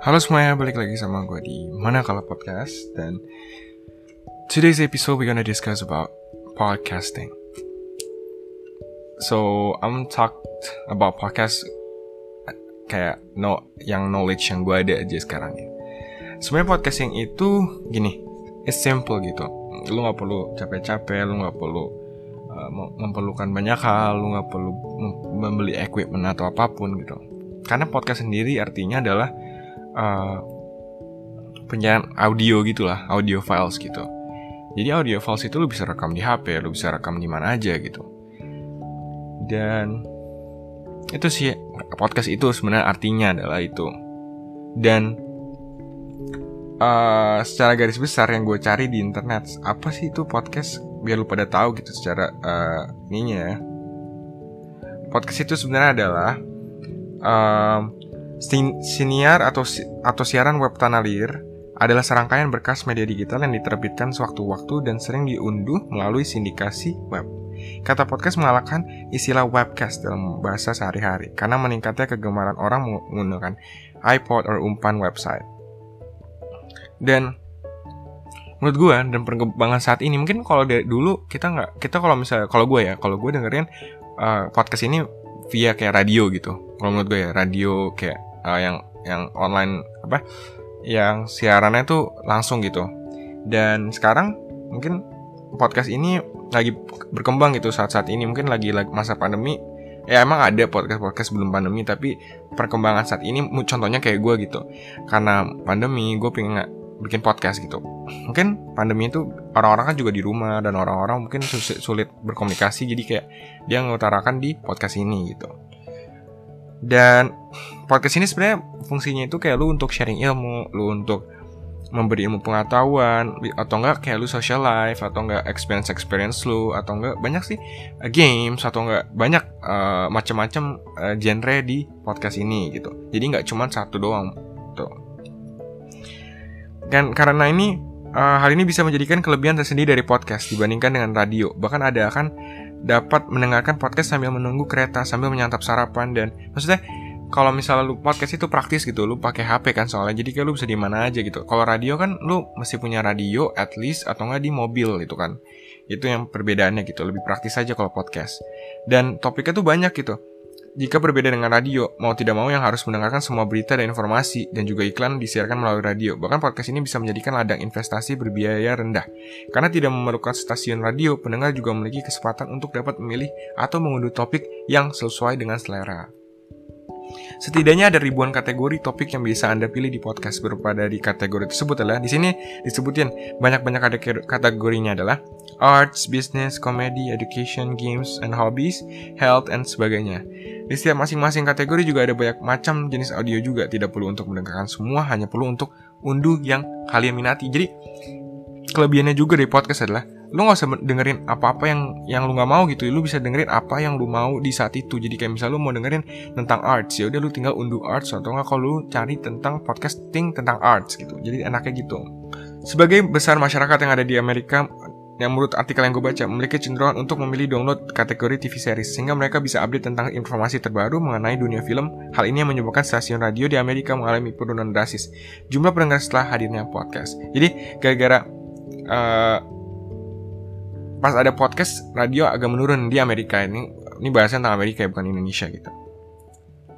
Halo semuanya, balik lagi sama gue di Mana Kalau Podcast Dan today's episode we're gonna discuss about podcasting. So, I'm talk about podcast Kayak no, yang knowledge yang gue ada aja sekarang ya. Sebenarnya podcasting itu gini It's simple gitu. Lu gak perlu capek-capek, lu gak perlu uh, memerlukan banyak hal Lu gak perlu membeli equipment atau apa pun gitu. Karena podcast sendiri artinya adalah uh, penyiaran audio gitulah, audio files gitu. Jadi audio files itu lu bisa rekam di HP, lu bisa rekam di mana aja gitu. Dan itu sih podcast itu sebenarnya artinya adalah itu. Dan uh, secara garis besar yang gue cari di internet apa sih itu podcast biar lu pada tahu gitu secara uh, ininya ya. Podcast itu sebenarnya adalah Siniar atau atau siaran web tanah liir adalah serangkaian berkas media digital yang diterbitkan sewaktu-waktu dan sering diunduh melalui sindikasi web. Kata podcast mengalahkan istilah webcast dalam bahasa sehari-hari karena meningkatnya kegemaran orang menggunakan iPod atau umpan website. Dan menurut gue dan perkembangan saat ini mungkin kalau dari dulu kita nggak kita kalau misalnya kalau gue ya kalau gue dengerin uh, podcast ini via kayak radio gitu kalau menurut gue ya radio kayak uh, yang yang online apa yang siarannya tuh langsung gitu. Dan sekarang mungkin podcast ini lagi berkembang gitu saat-saat ini. Mungkin lagi, masa pandemi. Ya emang ada podcast-podcast sebelum pandemi tapi perkembangan saat ini contohnya kayak gue gitu. Karena pandemi gue pengen bikin podcast gitu. Mungkin pandemi itu orang-orang kan juga di rumah dan orang-orang mungkin sulit, sulit berkomunikasi. Jadi kayak dia mengutarakan di podcast ini gitu dan podcast ini sebenarnya fungsinya itu kayak lu untuk sharing ilmu, lu untuk memberi ilmu pengetahuan atau enggak kayak lu social life atau enggak experience experience lu atau enggak banyak sih uh, games atau enggak banyak uh, macam-macam uh, genre di podcast ini gitu. Jadi nggak cuma satu doang tuh. Dan karena ini uh, hal ini bisa menjadikan kelebihan tersendiri dari podcast dibandingkan dengan radio. Bahkan ada kan dapat mendengarkan podcast sambil menunggu kereta, sambil menyantap sarapan dan maksudnya kalau misalnya lu podcast itu praktis gitu, lu pakai HP kan soalnya jadi kayak lu bisa di mana aja gitu. Kalau radio kan lu mesti punya radio at least atau enggak di mobil gitu kan. Itu yang perbedaannya gitu, lebih praktis aja kalau podcast. Dan topiknya tuh banyak gitu. Jika berbeda dengan radio, mau tidak mau yang harus mendengarkan semua berita dan informasi dan juga iklan disiarkan melalui radio. Bahkan podcast ini bisa menjadikan ladang investasi berbiaya rendah. Karena tidak memerlukan stasiun radio, pendengar juga memiliki kesempatan untuk dapat memilih atau mengunduh topik yang sesuai dengan selera. Setidaknya ada ribuan kategori topik yang bisa Anda pilih di podcast berupa dari kategori tersebut adalah di sini disebutin banyak-banyak kategorinya adalah arts, business, comedy, education, games and hobbies, health and sebagainya. Di setiap masing-masing kategori juga ada banyak macam jenis audio juga, tidak perlu untuk mendengarkan semua, hanya perlu untuk unduh yang kalian minati. Jadi kelebihannya juga dari podcast adalah lu gak usah dengerin apa-apa yang yang lu nggak mau gitu. Lu bisa dengerin apa yang lu mau di saat itu. Jadi kayak misalnya lu mau dengerin tentang arts ya udah lu tinggal unduh arts. Atau nggak kalau lu cari tentang podcasting tentang arts gitu. Jadi enaknya gitu. Sebagai besar masyarakat yang ada di Amerika yang menurut artikel yang gue baca memiliki cenderungan untuk memilih download kategori TV series sehingga mereka bisa update tentang informasi terbaru mengenai dunia film. Hal ini yang menyebabkan stasiun radio di Amerika mengalami penurunan drastis jumlah pendengar setelah hadirnya podcast. Jadi gara-gara uh, pas ada podcast radio agak menurun di Amerika ini ini bahasa tentang Amerika ya bukan Indonesia gitu.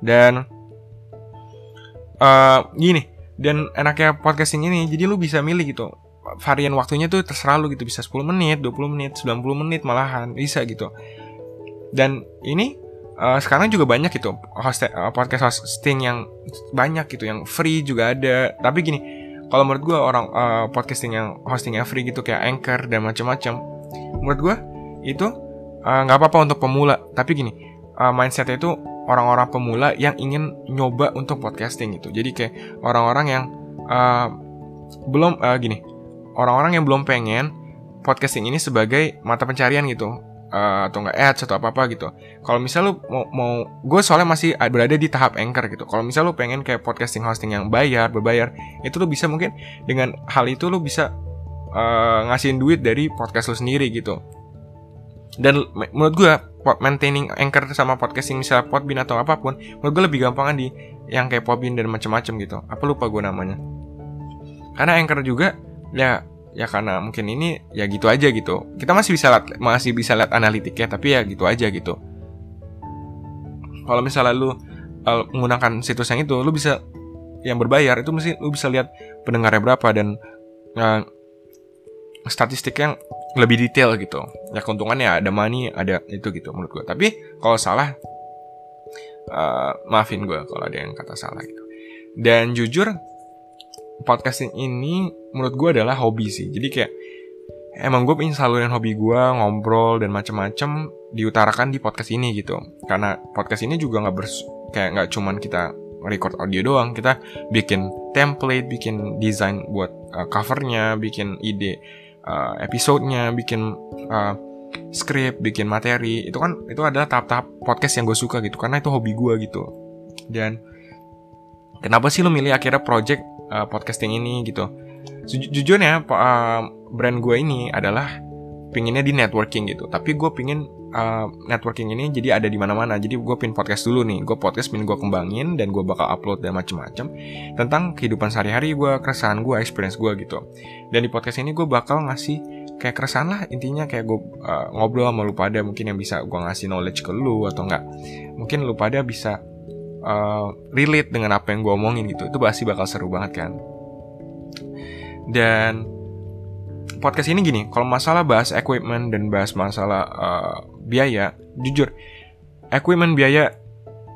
Dan uh, gini dan enaknya podcasting ini jadi lu bisa milih gitu varian waktunya tuh terserah lu gitu bisa 10 menit, 20 menit, 90 menit malahan bisa gitu. Dan ini uh, sekarang juga banyak gitu host uh, podcast hosting yang banyak gitu yang free juga ada. Tapi gini, kalau menurut gue orang uh, podcasting yang hostingnya free gitu kayak Anchor dan macam-macam, menurut gue itu nggak uh, apa-apa untuk pemula. Tapi gini, uh, mindsetnya itu orang-orang pemula yang ingin nyoba untuk podcasting gitu. Jadi kayak orang-orang yang uh, belum uh, gini orang-orang yang belum pengen podcasting ini sebagai mata pencarian gitu uh, atau enggak ads atau apa apa gitu. Kalau misal lu mau, mau gue soalnya masih berada di tahap anchor gitu. Kalau misal lu pengen kayak podcasting hosting yang bayar berbayar, itu lu bisa mungkin dengan hal itu lu bisa uh, ngasihin duit dari podcast lu sendiri gitu. dan menurut gue maintaining anchor sama podcasting misalnya Podbean atau apa pun menurut gue lebih gampang di yang kayak Podbean dan macam-macam gitu apa lupa gue namanya karena anchor juga ya ya karena mungkin ini ya gitu aja gitu. Kita masih bisa lihat masih bisa lihat analitiknya tapi ya gitu aja gitu. Kalau misalnya lu uh, menggunakan situs yang itu lu bisa yang berbayar itu mesti lu bisa lihat pendengarnya berapa dan uh, statistik yang lebih detail gitu. Ya keuntungannya ada money ada itu gitu menurut gue tapi kalau salah uh, maafin gue kalau ada yang kata salah gitu. Dan jujur podcasting ini menurut gue adalah hobi sih. Jadi kayak emang gue pengen salurin hobi gue ngobrol dan macem-macem diutarakan di podcast ini gitu. Karena podcast ini juga nggak bers kayak nggak cuman kita record audio doang. Kita bikin template bikin desain buat uh, covernya bikin ide uh, episodenya, bikin uh, script, bikin materi, itu kan itu adalah tahap-tahap podcast yang gue suka gitu, karena itu hobi gue gitu. Dan kenapa sih lo milih akhirnya project uh, podcasting ini gitu? Jujurnya uh, brand gue ini adalah pinginnya di networking gitu, tapi gue pingin uh, networking ini jadi ada di mana-mana. Jadi gue pin podcast dulu nih, gue podcast pin gue kembangin dan gue bakal upload dan macem-macem tentang kehidupan sehari-hari gue, keresahan gue, experience gue gitu. Dan di podcast ini gue bakal ngasih kayak keresahan lah intinya kayak gue uh, ngobrol sama lu pada mungkin yang bisa gue ngasih knowledge ke lu atau enggak mungkin lu pada bisa uh, relate dengan apa yang gue omongin gitu itu pasti bakal seru banget kan dan podcast ini gini kalau masalah bahas equipment dan bahas masalah uh, biaya, jujur, equipment biaya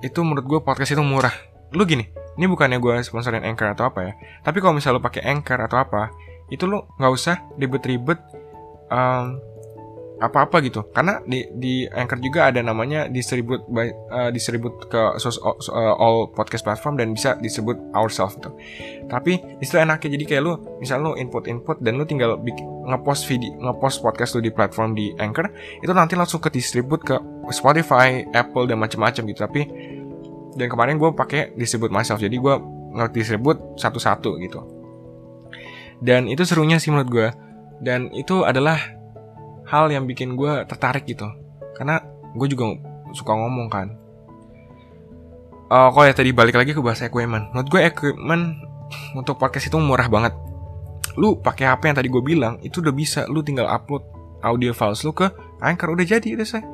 itu menurut gue podcast itu murah. Lu gini, ini bukannya gue sponsorin Anchor atau apa ya. Tapi kalau misalnya lu pakai Anchor atau apa, itu lu nggak usah ribet-ribet um, apa-apa gitu karena di di Anchor juga ada namanya distribute by uh, distribute ke sos, uh, all podcast platform dan bisa disebut ourselves gitu. Tapi itu enaknya jadi kayak lu misal lu input-input dan lu tinggal ngepost video ngepost podcast lu di platform di Anchor itu nanti langsung ke distribute ke Spotify, Apple dan macam-macam gitu. Tapi dan kemarin gue pakai disebut myself jadi gue nge-distribute satu-satu gitu. Dan itu serunya sih menurut gue. Dan itu adalah hal yang bikin gue tertarik gitu. Karena gue juga suka ngomong kan. Uh, kalau ya tadi balik lagi ke bahasa equipment menurut gue equipment untuk podcast itu murah banget. Lu pakai HP yang tadi gue bilang itu udah bisa. Lu tinggal upload audio files lu ke Anchor udah jadi udah saya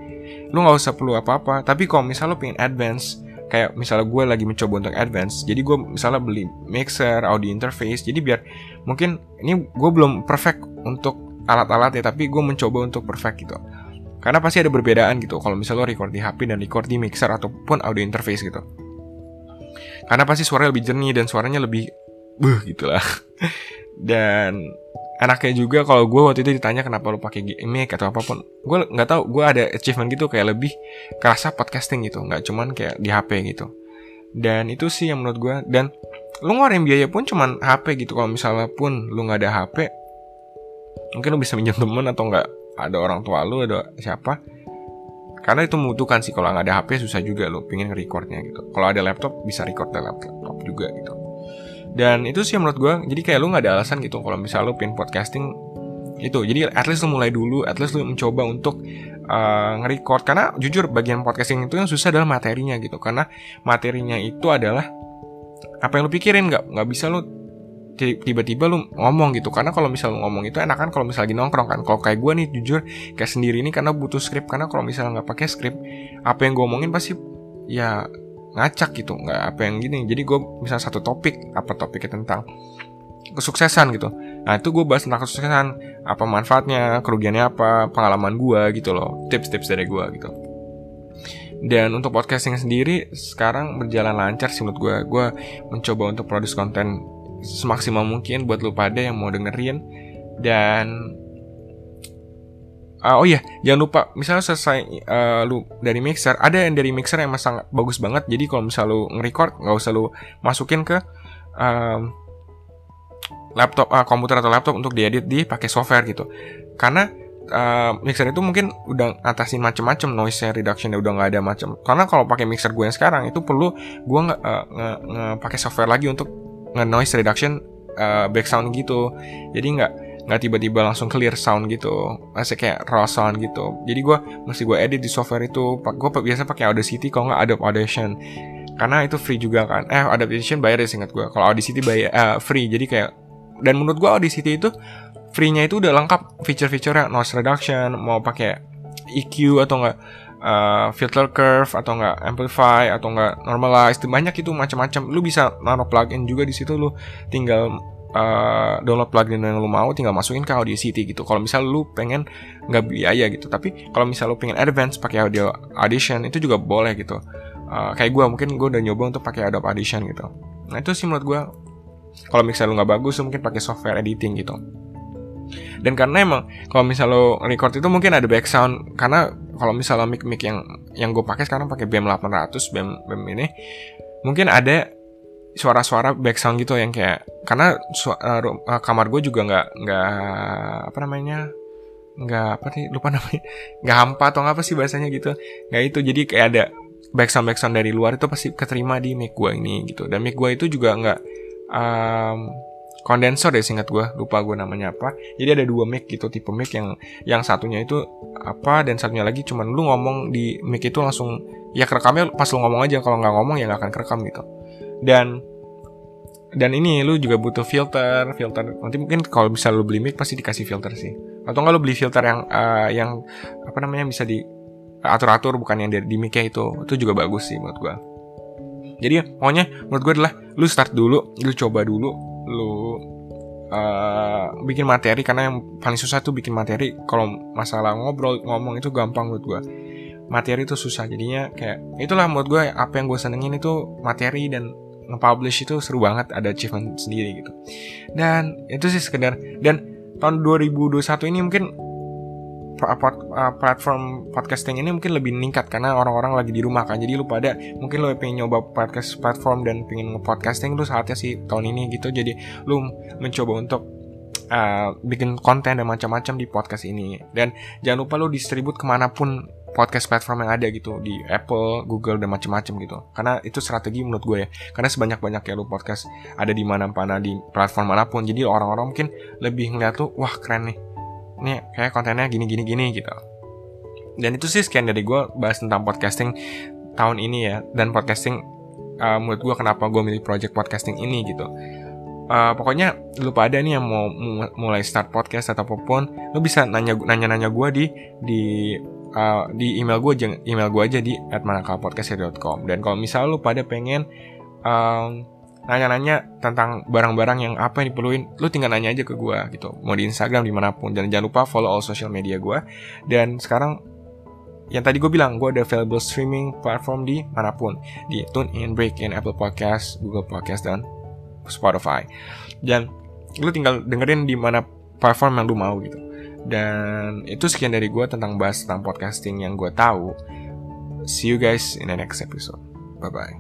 lu nggak usah perlu apa-apa. Tapi kalau misal lu pengen advance kayak misalnya gue lagi mencoba untuk advance jadi gue misalnya beli mixer audio interface jadi biar mungkin ini gue belum perfect untuk alat-alat ya tapi gue mencoba untuk perfect gitu. Karena pasti ada perbedaan gitu kalau misalnya lo record di HP dan record di mixer ataupun audio interface gitu. Karena pasti suaranya lebih jernih dan suaranya lebih buh gitulah dan enaknya juga kalau gue waktu itu ditanya kenapa lo pakai mic atau apa pun gue nggak tahu gue ada achievement gitu kayak lebih kerasa podcasting gitu nggak cuman kayak di HP gitu. Dan itu sih yang menurut gue dan lu ngeluarin biaya pun cuman HP gitu kalau misalnya pun lu nggak ada HP mungkin lu bisa minjem temen atau nggak? Ada orang tua lu ada siapa? Karena itu membutuhkan sih kalau nggak ada HP susah juga lo pingin recordnya gitu. Kalau ada laptop bisa record dari laptop juga gitu. Dan itu sih menurut gue jadi kayak lu nggak ada alasan gitu kalau misal lu pin podcasting itu. Jadi at least lu mulai dulu at least lu mencoba untuk uh, nge-record. Karena jujur bagian podcasting itu yang susah adalah materinya gitu. Karena materinya itu adalah apa yang lu pikirin nggak nggak bisa lu tiba-tiba lu ngomong gitu. Karena kalau misal ngomong itu enak kan kalau misal lagi nongkrong kan. Kalau kayak gue nih jujur kayak sendiri ini karena butuh skrip karena kalau misalnya nggak pakai skrip apa yang gue omongin pasti ya ngacak gitu. Nggak apa yang gini. Jadi gue misal satu topik apa topiknya tentang kesuksesan gitu. Nah itu gue bahas tentang kesuksesan. Apa manfaatnya kerugiannya apa pengalaman gue gitu loh. Tips-tips dari gue gitu. Dan untuk podcasting sendiri sekarang berjalan lancar sih menurut gue gue mencoba untuk produce konten semaksimal mungkin buat lu pada yang mau dengerin. Dan uh, oh iya jangan lupa misalnya selesai uh, lu dari mixer ada yang dari mixer yang sangat bagus banget. Jadi kalau misal lu nge-record nggak usah lu masukin ke uh, laptop uh, komputer atau laptop untuk diedit di pakai software gitu. Karena uh, mixer itu mungkin udah ngatasin macam-macam noise reduction udah nggak ada macam karena kalau pakai mixer gue yang sekarang itu perlu gue nggak uh, pakai software lagi untuk nge noise reduction uh, background gitu. Jadi nggak nggak tiba-tiba langsung clear sound gitu. Masih kayak raw sound gitu. Jadi gue mesti gue edit di software itu. Gue biasa pakai Audacity kalau nggak Adobe Audition. Karena itu free juga kan. Eh Adobe Audition bayar ya singkat gue kalau Audacity bayar uh, free. Jadi kayak dan menurut gue Audacity itu free-nya itu udah lengkap. Feature-feature noise reduction mau pakai EQ atau enggak uh, filter curve atau enggak amplify atau enggak normalize banyak itu macam-macam. Lu bisa naruh plugin juga di situ lu tinggal uh, download plugin yang lu mau tinggal masukin ke Audacity gitu. Kalau misal lu pengen nggak biaya gitu tapi kalau misal lu pengen advance pakai audio audition itu juga boleh gitu. Uh, kayak gue mungkin gue udah nyoba untuk pakai Adobe Audition gitu. Nah itu sih menurut gue kalau misalnya lu nggak bagus lu mungkin pakai software editing gitu. Dan karena emang kalau misalnya lo record itu mungkin ada back sound karena kalau misalnya mic mic yang yang gue pakai sekarang pakai BM 800 BM BM ini mungkin ada suara-suara back sound gitu yang kayak karena suara, uh, uh, kamar gue juga nggak nggak apa namanya nggak apa sih lupa namanya nggak hampa atau apa sih bahasanya gitu nggak itu. Jadi kayak ada back sound back sound dari luar itu pasti keterima di mic gue ini gitu. Dan mic gue itu juga nggak um, kondensor deh singkat gue lupa gue namanya apa. Jadi ada dua mic gitu tipe mic yang yang satunya itu apa dan satunya lagi cuman lu ngomong di mic itu langsung ya kerekamnya pas lu ngomong aja. Kalau nggak ngomong ya nggak akan kerekam gitu. Dan dan ini lu juga butuh filter filter. Nanti mungkin kalau bisa lu beli mic pasti dikasih filter sih. Atau nggak lu beli filter yang uh, yang apa namanya bisa di atur-atur bukan yang dari di mic itu. Itu juga bagus sih menurut gue jadi pokoknya menurut gue adalah lu start dulu lu coba dulu lu uh, bikin materi karena yang paling susah tuh bikin materi. Kalau masalah ngobrol ngomong itu gampang menurut gue materi itu susah jadinya kayak itulah menurut gue apa yang gue senengin itu materi dan nge-publish itu seru banget ada achievement sendiri gitu. Dan itu sih sekedar dan tahun 2021 ini mungkin platform podcasting ini mungkin lebih meningkat karena orang-orang lagi di rumah kan jadi lu pada mungkin lu pengen nyoba podcast platform dan pengen nge-podcasting lu saatnya sih tahun ini gitu jadi lu mencoba untuk uh, bikin konten dan macam-macam di podcast ini dan jangan lupa lu distribut ke mana pun podcast platform yang ada gitu di Apple, Google dan macam-macam gitu. Karena itu strategi menurut gue ya. Karena sebanyak banyak ya lu podcast ada di mana-mana di platform mana pun. Jadi orang-orang mungkin lebih ngeliat tuh wah keren nih ini kayak kontennya gini gini gini gitu. Dan itu sih sekian dari gue bahas tentang podcasting tahun ini ya. Dan podcasting uh, menurut gue kenapa gue milih project podcasting ini gitu. Uh, pokoknya lu pada nih yang mau mulai start podcast atau apa pun lu bisa nanya nanya nanya gue di di uh, di email gue email gue aja di @manakalpodcast.com dan kalau misal lu pada pengen um, nanya-nanya tentang barang-barang yang apa yang diperluin, lu tinggal nanya aja ke gue gitu. Mau di Instagram di mana pun. Dan jangan lupa follow all social media gue. Dan sekarang yang tadi gue bilang, gue ada available streaming platform di mana pun. Di TuneIn, Breakin, Apple Podcast, Google Podcast, dan Spotify. Dan lu tinggal dengerin di mana platform yang lu mau gitu. Dan itu sekian dari gue tentang bahas tentang podcasting yang gue tahu. See you guys in the next episode. Bye-bye.